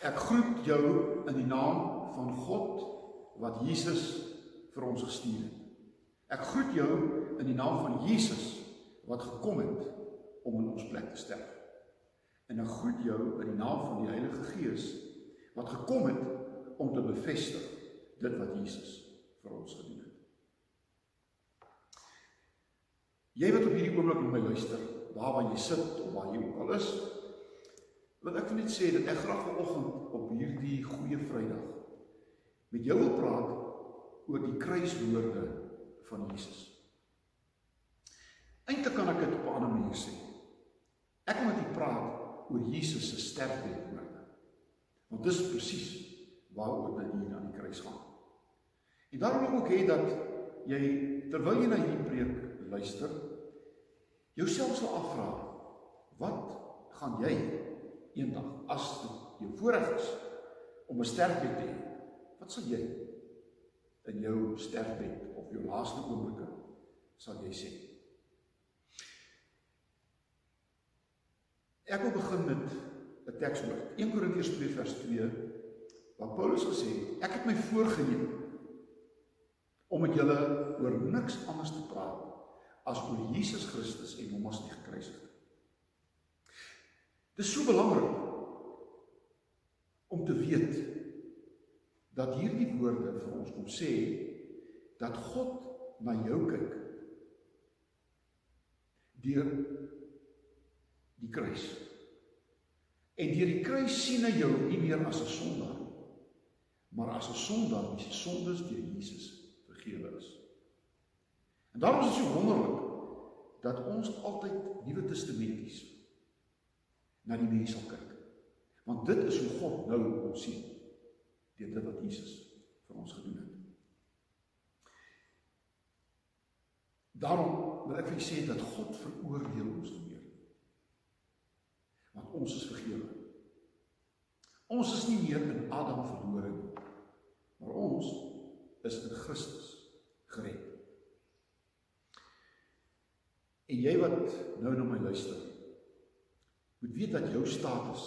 Ek groet jou in die naam van God wat Jesus vir ons gestuur het. Ek groet jou in die naam van Jesus wat gekom het om in ons plek te sterf. En ek groet jou in die naam van die Heilige Gees wat gekom het om te bevestig dit wat Jesus vir ons gedoen het. Jy wat op hierdie oomblik na my luister, waar waar jy sit of waar jy ook al is, wil ek net sê dat ek graag vanoggend op hierdie goeie Vrydag met jou wil praat oor die kruiswoorde van Jesus. Eintlik kan ek dit op 'n ander manier sê. Ek wil met u praat oor Jesus se sterfbedwoorde. Want dis presies waaroor dit hier aan die kruis gaan. En daarom wil ek ook hê dat jy terwyl jy na hierdie preek luister, jouself sal afvra, wat gaan jy eendag as dit jou voorreg is om 'n sterfbed te hê? Wat sal jy in jou sterfbed of jou laaste oomblikke sal jy sê? Ek wil begin met 'n tekswoord. 1 Korintiërs 2 vers 2 waar Paulus gesê het: Ek het my voorgenem om met julle oor niks anders te praat as oor Jesus Christus en hom as die gekruisigde. Dit is so belangrik om te weet dat hierdie woorde vir ons kom sê dat God na jou kyk deur die kruis. En deur die kruis sien hy jou nie meer as 'n sondaar nie, maar as 'n sondaar wie se sondes deur Jesus vergewe is. En daarom is dit so wonderlik dat ons altyd Nuwe Testamenties na die mens sal kyk. Want dit is hoe God nou ons sien deur dit wat Jesus vir ons gedoen het. Daarom wil ek vir julle sê dat God veroordeel ons nie meer. Want ons is vergewe. Ons is nie meer in Adam verlore nie. Maar ons is in Christus gered. En jy wat nou na my luister, moet weet dat jou status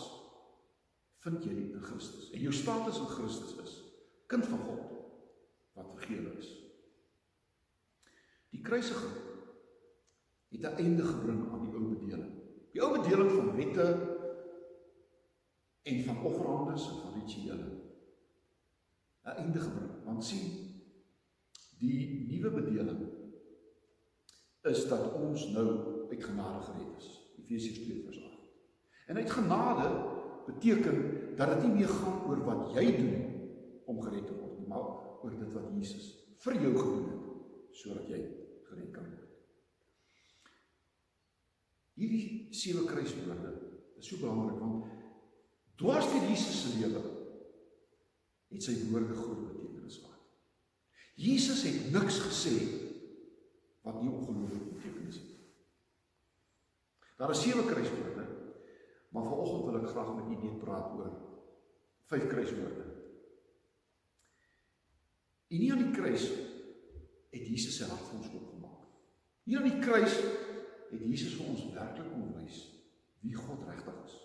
vind jy in Christus. En jou status in Christus is kind van God wat vergewe is. Die kruisiging het 'n einde gebring aan die ou bedeling. Die ou bedeling van wette en van offerandes en van rituele. 'n einde gebring. Want sien, die nuwe bedeling is dat ons nou uit genade gered is. Efesiërs 2 vers 8. En uit genade beteken dat dit nie meer gaan oor wat jy doen om gered te word nie, maar oor dit wat Jesus vir jou gedoen het sodat jy gered kan word. Hierdie sewe kruiswoorde is so belangrik want dwars deur Jesus se lewe het sy woorde groot betekenis gehad. Jesus het niks gesê wat nie ongelooflik betekenis het. Daar is sewe kruiswoorde, maar vanoggend wil ek graag met u net praat oor vyf kruiswoorde. En nie aan die kruis het Jesus sy hart vir ons oopgemaak. Hier aan die kruis het Jesus vir ons werklik kom wys wie God regtig is.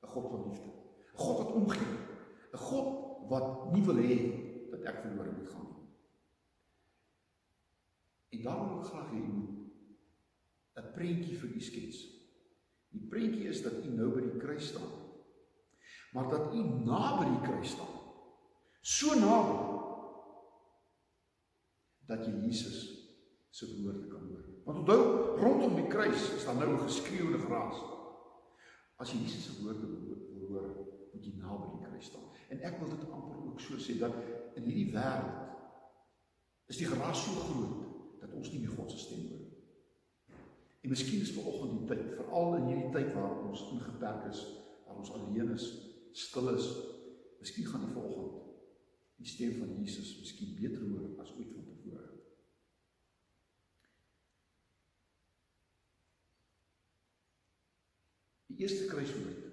'n God van liefde. 'n God wat omgee. 'n God wat nie wil hê dat ek verlore moet gaan nie. En daarom wil ek graag hê u moet 'n prentjie vir u skets. Die prentjie is dat u nou by die kruis staan. Maar dat u naby die kruis staan. So naby dat jy Jesus se woorde kan hoor. Want onthou, rondom die kruis is daar nou 'n geskreeude geraas. As jy Jesus se woorde hoor, moet jy naby die kruis staan. En ek wil dit amper ook so sê dat in hierdie wêreld is die geraas so groot dat ons nie meer God se stem hoor nie. En miskien is vanoggend die tyd, veral in hierdie tyd waar ons ingeperk is, waar ons alleen is, stil is, miskien gaan die vanoggend die stem van Jesus miskien beter hoor as ooit vantevore. Die eerste kruiswoord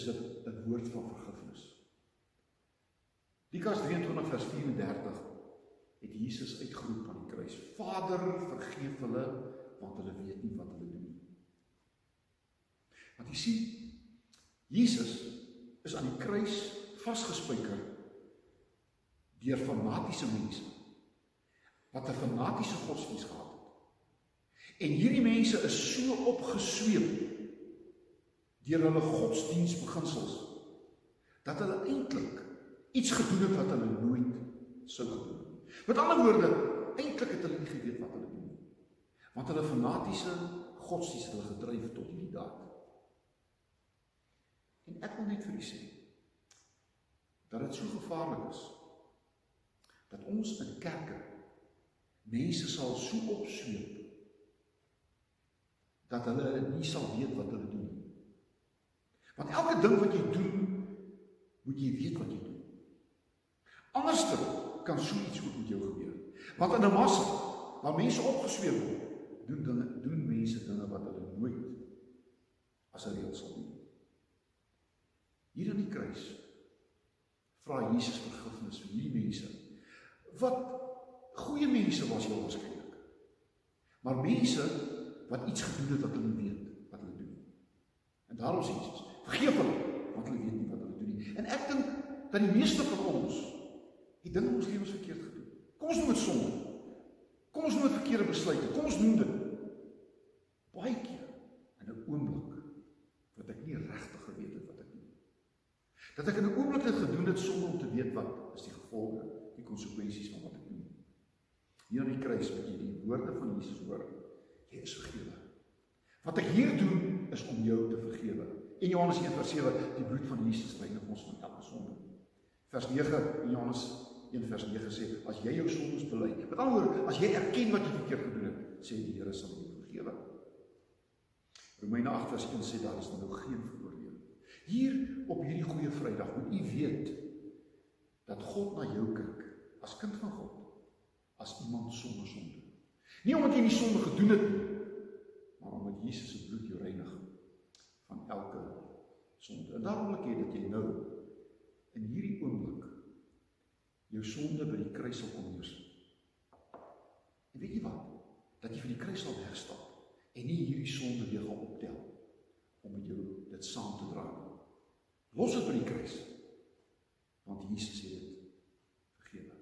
is 'n woord van vergifnis. Lukas 23 vers 34 het Jesus uitgeroep aan die kruis: Vader, vergeef hulle want hulle weet nie wat hulle doen nie. Want jy sien, Jesus is aan die kruis vasgespijker deur fanatiese mense wat 'n fanatiese godsdienst gehad het. En hierdie mense is so opgesweep deur hulle godsdienstbeginsels dat hulle eintlik iets gedoen het wat hulle nooit sou gedoen het. Met ander woorde, eintlik het hulle nie geweet wat hulle doen nie. Want hulle fanatiese godsdienst hulle gedryf tot hierdie daad. En ek wil net vir u sê dat dit so gevaarlik is dat ons in kerke mense sal so opsweep dat hulle nie sal weet wat hulle doen nie. Want elke ding wat jy doen, moet jy weet wat jy doen. Anderster kan so iets ook met jou gebeur. Want in 'n massa waar mense opgesweep word, doen dinge doen mense dinge wat hulle nooit as 'n reël sal doen. Hier aan die kruis vra Jesus vergifnis vir hierdie mense wat goeie mense was heel waarskynlik. Maar mense wat iets gedoen het wat hulle nie weet wat hulle doen. En daarom sê Jesus, vergeef hulle want hulle weet nie wat hulle doen nie. En ek dink dat die meeste van ons die ding ons lewens verkeerd gedoen. Kom ons noem dit sonde. Kom ons noem dit verkeerde besluite. Kom ons noem dit baie keer in 'n oomblik wat ek nie regtig geweet het wat ek doen. Dat ek in 'n oomblik dit gedoen het sonder om te weet wat is die gevolge, die konsekwensies van wat ek doen. Hier aan die kruis moet jy die woorde van Jesus hoor. Jy is vergewe. Wat ek hier doen is om jou te vergewe. En Johannes 1:7, die bloed van Jesus reinig ons van elke sonde. Vers 9 in Johannes 1 vers 9 sê as jy jou sondes bely. Met ander woorde, as jy erken wat jy verkeerd gedoen het, sê die Here sal jou vergewe. Romeine 8 vers 1 sê daar is nou geen veroordeling. Hier op hierdie goeie Vrydag moet u weet dat God na jou kyk as kind van God, as iemand sonder sonde. Nie omdat jy nie sonde gedoen het nie, maar omdat Jesus se bloed jou reinig van elke sonde. En daarom wil ek hê dat jy nou in hierdie oomblik jou sonde by die kruis sal kom neersit. En weet jy wat? Dat jy vir die kruis sal wegstap en nie hierdie sonde weer gaan optel om met jou dit saam te dra nie. Los dit by die kruis. Want Jesus het dit vergewe.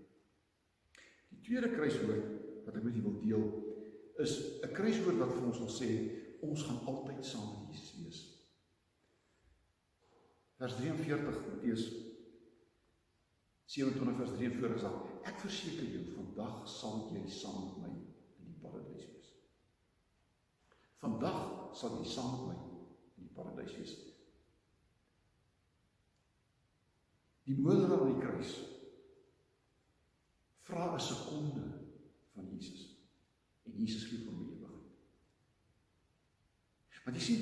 Die tweede kruiswoord wat ek met julle wil deel is 'n kruiswoord wat vir ons wil sê ons gaan altyd saam met Jesus wees. Vers 43 Matteus 27 vers 43 sê ek verseker jou vandag sal jy saam met my in die paradys wees. Vandag sal jy saam met my in die paradys wees. Die moeder aan die kruis vra 'n sekonde van Jesus en Jesus gee hom ewigheid. Want jy sien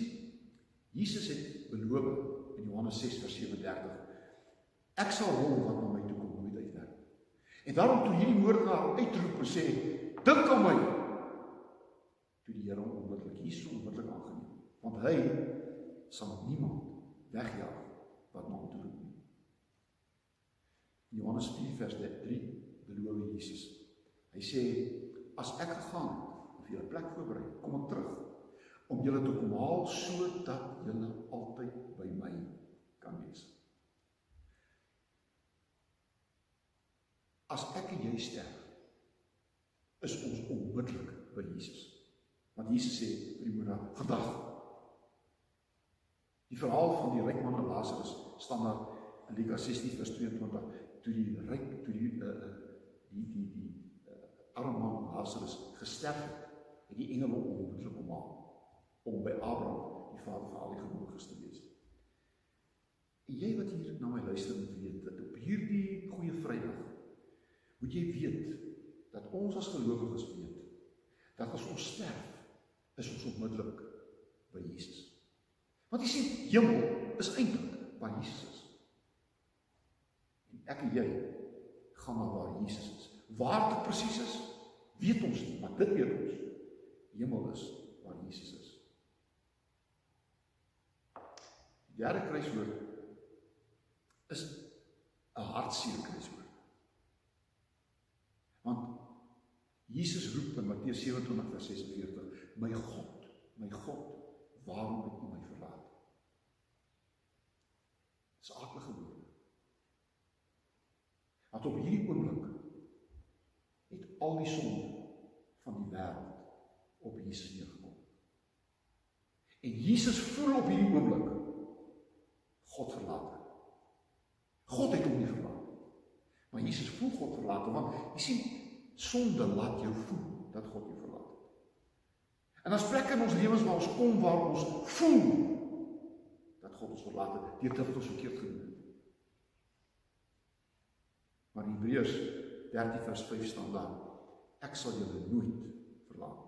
Jesus het beloof in Johannes 6 vers 37 ek sal hom wat na my toe kom nooit uitwerk. En daarom toe hierdie moordenaar uitroep en sê dink aan my toe die Here hom onmiddellik Jesus onmiddellik aangeneem want hy sal niemand wegjaag wat hom toe roep nie. Johannes 4 vers 3 beloof Jesus. Hy sê as ek gegaan of jy 'n plek voorberei, kom ek terug om julle te kom haal sodat julle altyd by my kan wees. As ek en jy sterf, is ons onmiddellik by Jesus. Want Jesus sê vir die moeder vandag Die verhaal van die ryk man en Lazarus staan daar in Lukas 16 vers 22 toe die ryk toe die uh, die die die uh, arme man Lazarus gesterf het, het die engele hom onmiddellik kom haal om by Abraham, die vader van al die geboortes te wees. En jy wat hier na my luister moet weet dat op hierdie goeie Vrydag moet jy weet dat ons as gelowiges weet dat as ons sterf is ons onmiddellik by Jesus. Want jy sien, hemel is eintlik waar Jesus. En ek en jy gaan na waar Jesus is. Waar dit presies is, weet ons nie, maar dit weet ons. Hemel is waar Jesus is. Die derde kruiswoord is 'n hartseer kruiswoord. Want Jesus roep in Matteus 27 vers 46: "My God, my God, waarom het U my verlaat?" Dis aardige woorde. Want op hierdie oomblik het al die sonde van die wêreld op Jesus neergekom. En Jesus voel op hierdie oomblik God verlaat. God het hom Jesus voel God verlaat want jy sien sonde laat jou voel dat God jou verlaat. En as plekke in ons lewens waar ons kom waar ons voel dat God ons verlaat het, deur dit wat ons verkeerd gedoen het. Maar Hebreërs 13 vers 5 staan daar: Ek sal julle nooit verlaat.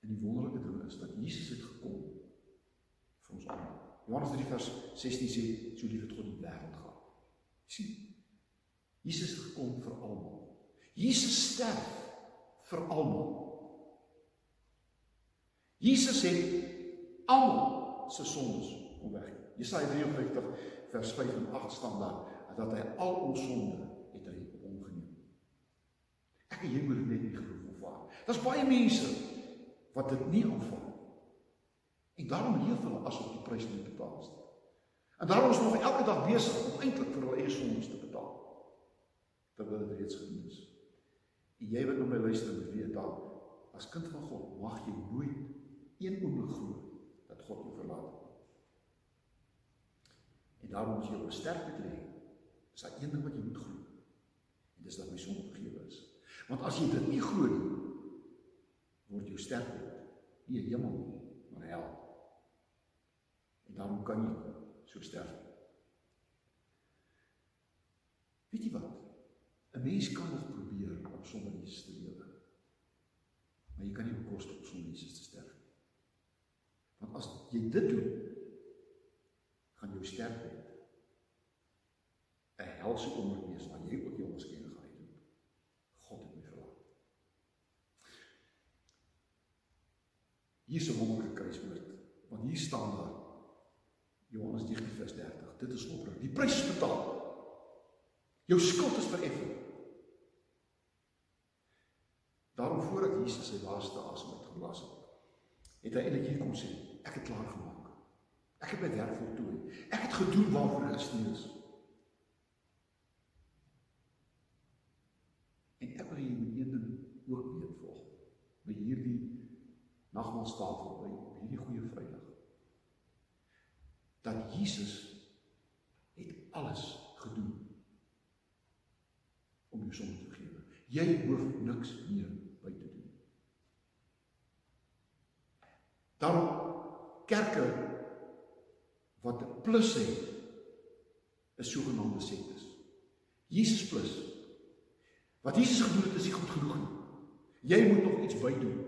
En die wonderlike ding is dat Jesus het gekom vir ons almal. Johannes 3 vers 16 sê so lief het God die wêreld gehad. sien? Jesus het gekom vir almal. Jesus sterf vir almal. Jesus het almal se sondes kom weg. Jesaja 53 vers 5 en 8 staan daar dat hy al ons sonde het hy op hom geneem. Ek en jy moet dit net nie glo of waar. Daar's baie mense wat dit nie aanvaar En daarom leef hulle asof die prys moet betaal is. En daarom is nog elke dag besig om eintlik vir hulle eie sondes te betaal. Terwyl dit reeds gedoen is. En jy wat na my luister moet weet dat as kind van God mag jy nooit een oomblik glo dat God jou verlaat het. En daarom as jy op 'n sterfbed lê, is daar een ding wat jy moet glo. En dis dat my sonde vergewe is. Want as jy dit nie glo nie, word jou sterfbed nie 'n hemel nie, maar hel. En dan kan jy so sterf. Weet jy wat? 'n Mens kan nog probeer om sonder Jesus te lewe. Maar jy kan nie bekostig om sonder Jesus te sterf nie. Want as jy dit doen, gaan jou sterfbed 'n helse oomblik wees waar jy ook jou onskende gaan doen. God het my verlaat. Hier is 'n wonderlike kruiswoord, want hier staan daar Johannes 19 vers 30. Dit is opreg. Die prys betaal. Jou skuld is vereffen. Daarom voordat Jesus sy laaste asem uitgeblaas het, het hy eintlik hier kom sê, ek het klaar gemaak. Ek het my werk voltooi. Ek het gedoen waarvoor ek gestuur is. En ek wil julle een ding ook weet volg. By hierdie nagmaaltafel by hierdie goeie Vrydag dat Jesus het alles gedoen om jou sonde te vergewe. Jy hoef niks meer by te doen. Daarom kerke wat 'n plus het is sogenaamde sektes. Jesus plus. Wat Jesus gedoen het is nie goed genoeg nie. Jy moet nog iets by doen.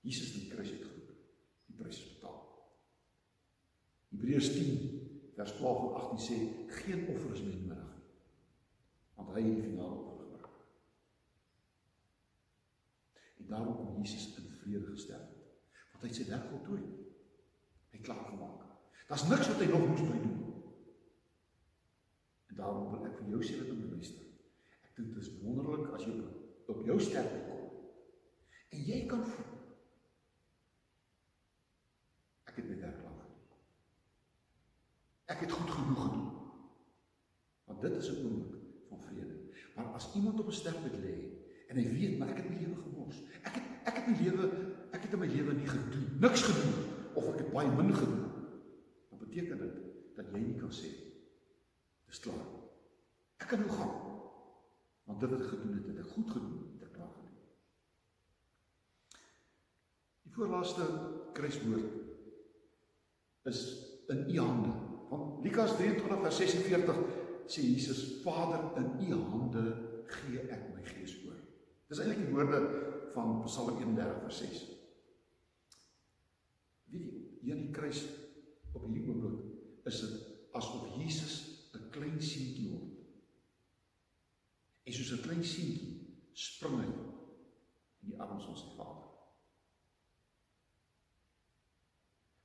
Jesus het die kruis uitgeroep. Die prys is betaal. Hebreërs 10 vers 12 en 18 sê geen offer is meer nodig nie. Want hy het die finale offer gebring. En daarom kom Jesus in vrede gesterf het. Want hy het sy werk voltooi. Hy klaar gemaak. Daar's niks wat hy nog moes by doen. En daarom wil ek vir jou sê dat om te luister. Ek dink dit is wonderlik as jy op jou sterfbed kom. En jy kan voel ek het my werk Ek het goed genoeg gedoen. Want dit is 'n oomblik van vrede. Maar as iemand op 'n sterfbed lê en hy weet maar ek het my lewe gemors. Ek het ek het my lewe ek het in my lewe nie gedoen, niks gedoen of ek het baie min gedoen. Dan beteken dit dat jy nie kan sê dis klaar. Ek kan nou gaan. Want dit wat ek gedoen het, het ek goed gedoen, het ek klaar gedoen. Die voorlaaste kruiswoord is in u hande. Want Lukas 23 vers 46 sê Jesus: Vader, in U hande gee ek my gees oor. Dis eintlik die woorde van Psalm 31 vers 6. Weet jy, hier die kruis op hierdie oomblik is dit asof Jesus 'n klein seentjie word. En soos 'n klein seentjie spring hy in die arms van sy Vader.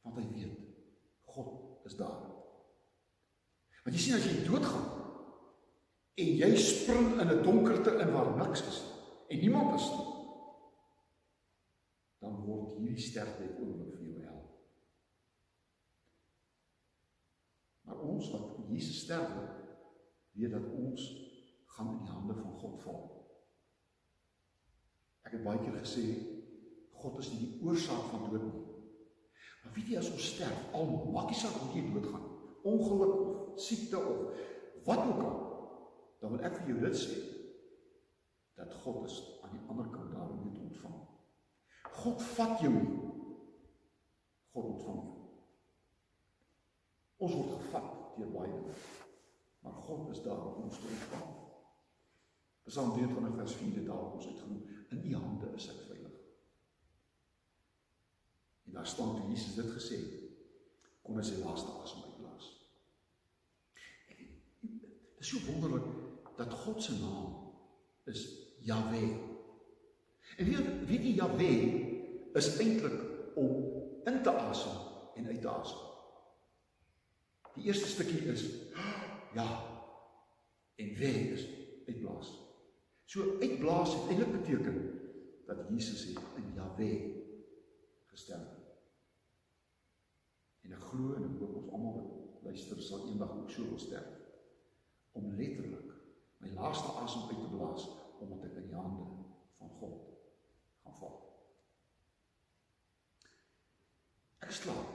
Want hy weet God is daar. Want jy sien as jy doodgaan en jy spring in 'n donkerte in waar niks is en niemand is nie, dan word hierdie sterfte oomblik vir jou help. Maar ons wat Jesus sterwe, weet dat ons gaan in die hande van God val. Ek het baie keer gesê God is nie die oorsaak van dood nie. Maar weet jy as ons sterf, al maak nie saak hoe jy doodgaan ongeluk of siekte of wat ook al, dan wil ek vir jou dit sê dat God is aan die ander kant daar om jou te ontvang. God vat jou nie. God ontvang jou. Ons word gevat deur baie dinge. Maar God is daar om ons te ontvang. Psalm 23 vers 4 het daar ons uitgenoem. In U hande is ek veilig. En daar staan toe Jesus dit gesê, kon hy sy laaste asem uitblaas. Dit is so wonderlik dat God se naam is Jahwe. En weet weet jy Jahwe is eintlik om in te asem en uit te asem. Die eerste stukkie is ja en we is uitblaas. So uitblaas het eintlik beteken dat Jesus het in Jahwe gesterf. En ek glo en ek hoop ons almal wat luister sal eendag ook so wil sterf om letterlik my laaste asem uit te blaas omdat ek in die hande van God gaan val. Ek slaap.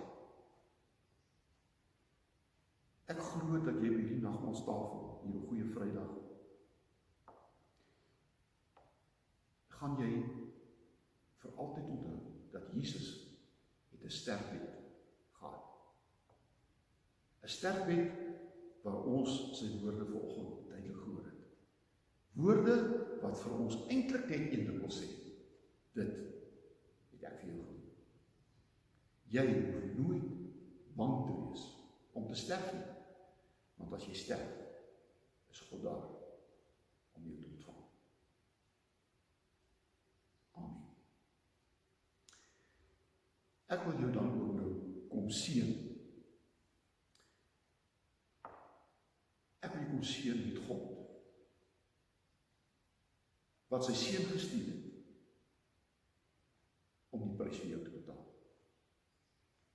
Ek glo dat jy by die nagmaaltafel hier op goeie Vrydag gaan jy vir altyd onthou dat Jesus het 'n sterfbed gehad. 'n Sterfbed waar ons sy woorde vanoggend duidelik gehoor het. Woorde wat vir ons eintlik net een ding wil sê. Dit het ek vir jou gedoen. Jy hoef nooit bang te wees om te sterf nie. Want as jy sterf, is God daar om jou te ontvang. Amen. Ek wil jou dan ook nou kom seën. Kom seën met God wat sy seun gestuur het om die prys vir jou te betaal.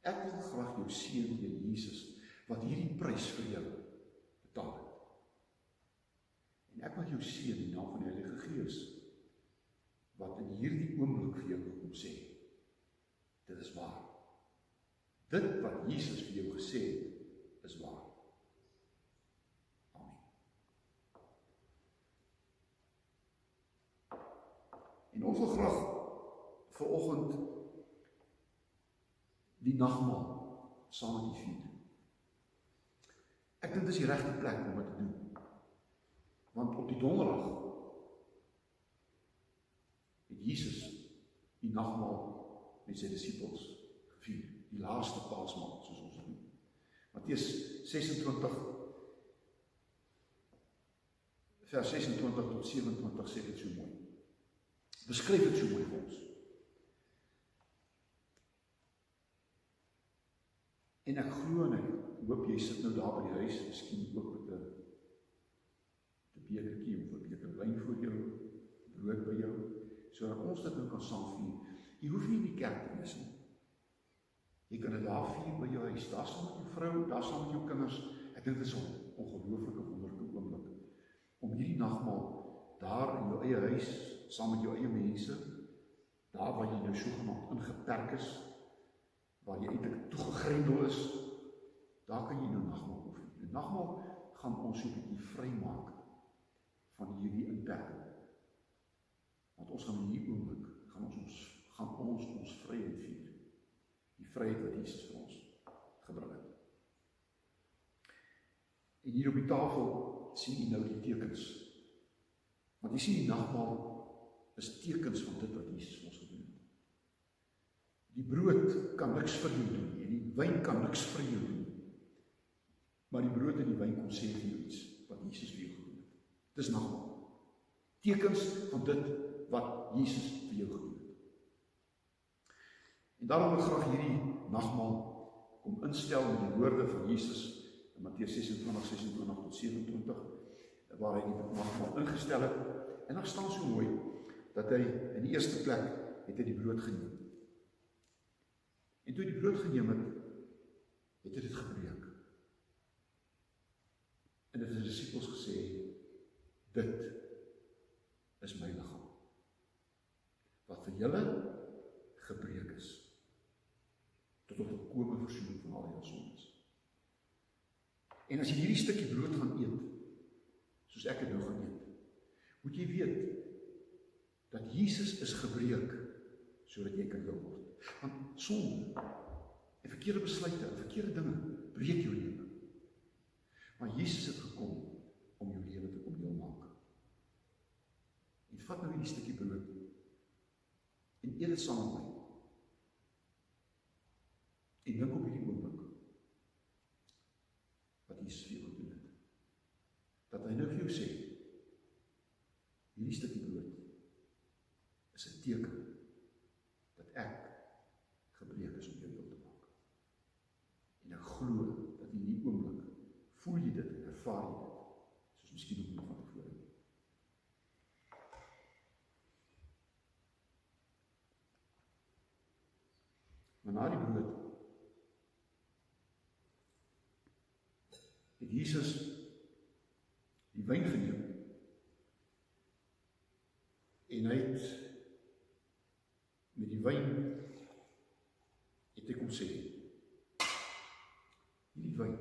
Ek wil graag jou seën deur Jesus wat hierdie prys vir jou betaal het. En ek wil jou seën in naam van die Heilige Gees wat in hierdie oomblik vir jou kom sê. Dit is waar. Dit wat Jesus vir jou gesê het, is waar. En ons wil graag vir oggend die nagmaal saam met u vier. Ek dink dis die regte plek om dit te doen. Want op die donderdag het Jesus die nagmaal met sy disippels gevier, die laaste Paasmaal soos ons dit noem. Matteus 26 vers 26 tot 27 sê dit so mooi beskryf dit so mooi vir ons. En ek glo en ek hoop jy sit nou daar by die huis, miskien ook met 'n 'n bekertjie of 'n beker wyn voor jou, brood by jou, sodat ons dit nou kan saam vier. Jy hoef nie in die kerk te wees nie. Jy kan dit daar vier by jou huis, daar saam met jou vrou, daar saam met jou kinders. Ek dink dit is 'n ongelooflike wonderlike oomblik om hierdie nagmaal daar in jou eie huis saam met jou eie mense daar waar jy nou sogenaamd ingeperk is waar jy eintlik toegegrendel is daar kan jy nou nagmaal oefen. Die nagmaal gaan ons so 'n bietjie vrymaak van hierdie inperking. Want ons gaan in hierdie oomblik gaan ons ons gaan ons ons vryheid vier. Die vryheid wat Jesus vir ons gebring het. En hier op die tafel sien jy nou die tekens. Want jy sien die nagmaal is tekens van dit wat Jesus vir ons gedoen het. Die brood kan niks vir jou doen nie. Die wyn kan niks vir jou doen. Maar die brood en die wyn kom sê vir jou iets wat Jesus vir jou gedoen het. Dis nagmaal. Tekens van dit wat Jesus vir jou gedoen het. En daarom wil ek graag hierdie nagmaal kom instel met die woorde van Jesus in Matteus 26 26 tot 27 waar hy die nagmaal ingestel het. En daar staan so mooi dat hy in die eerste plek het hy die brood geneem. En toe hy die brood geneem het, het hy dit gebreek. En dit het sy disippels gesê, dit is my liggaam wat vir julle gebreek is tot op volkomme verzoening van al jou sondes. En as jy hierdie stukkie brood gaan eet, soos ek dit nou gaan eet, moet jy weet dat Jesus is gebreek sodat jy kan heel word. Want sonde en verkeerde besluite en verkeerde dinge breek jou lewe. Maar Jesus het gekom om jou lewe te kom heel maak. En vat nou hierdie stukkie brood en eet dit saam met my. En dink op hierdie oomblik wat Jesus vir jou gedoen het. Dat hy nou vir jou sê hierdie stukkie brood is 'n teken dat ek gebreek is om jou heel te maak. En ek glo dat in hierdie oomblik voel jy dit en ervaar jy dit soos miskien ook nog van tevore. Maar na die brood het Jesus die wyn geneem en hy het met die wyn het hy kom sê hierdie wyn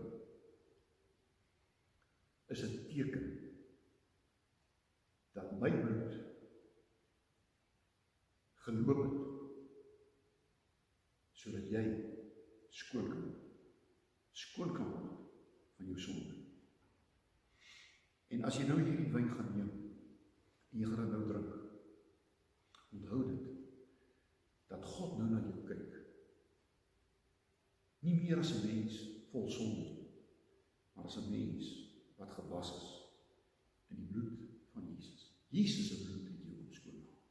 is 'n teken dat my bloed geloop het sodat jy skoon kan skoon kan word van jou sonde. En as jy nou hierdie wyn gaan neem en jy gaan nou drink, onthou dit dat God nou na jou kyk. Nie meer as 'n mens vol sonde maar as 'n mens wat gewas is in die bloed van Jesus. Jesus se bloed het jou kom skoon maak.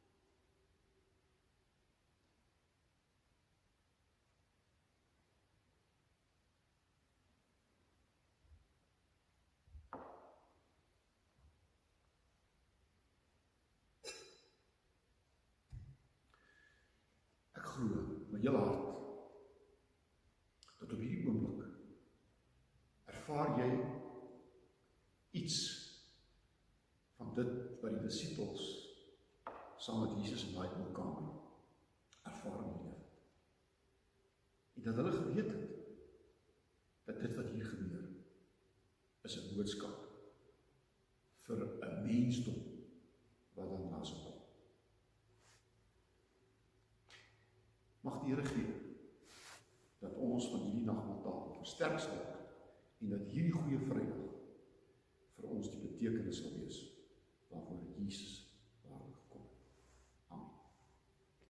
Ek glo met hele hart dat op hierdie oomblik ervaar jy iets van dit wat die disippels saam met Jesus in daai kamer ervaar het. En dat hulle geweet het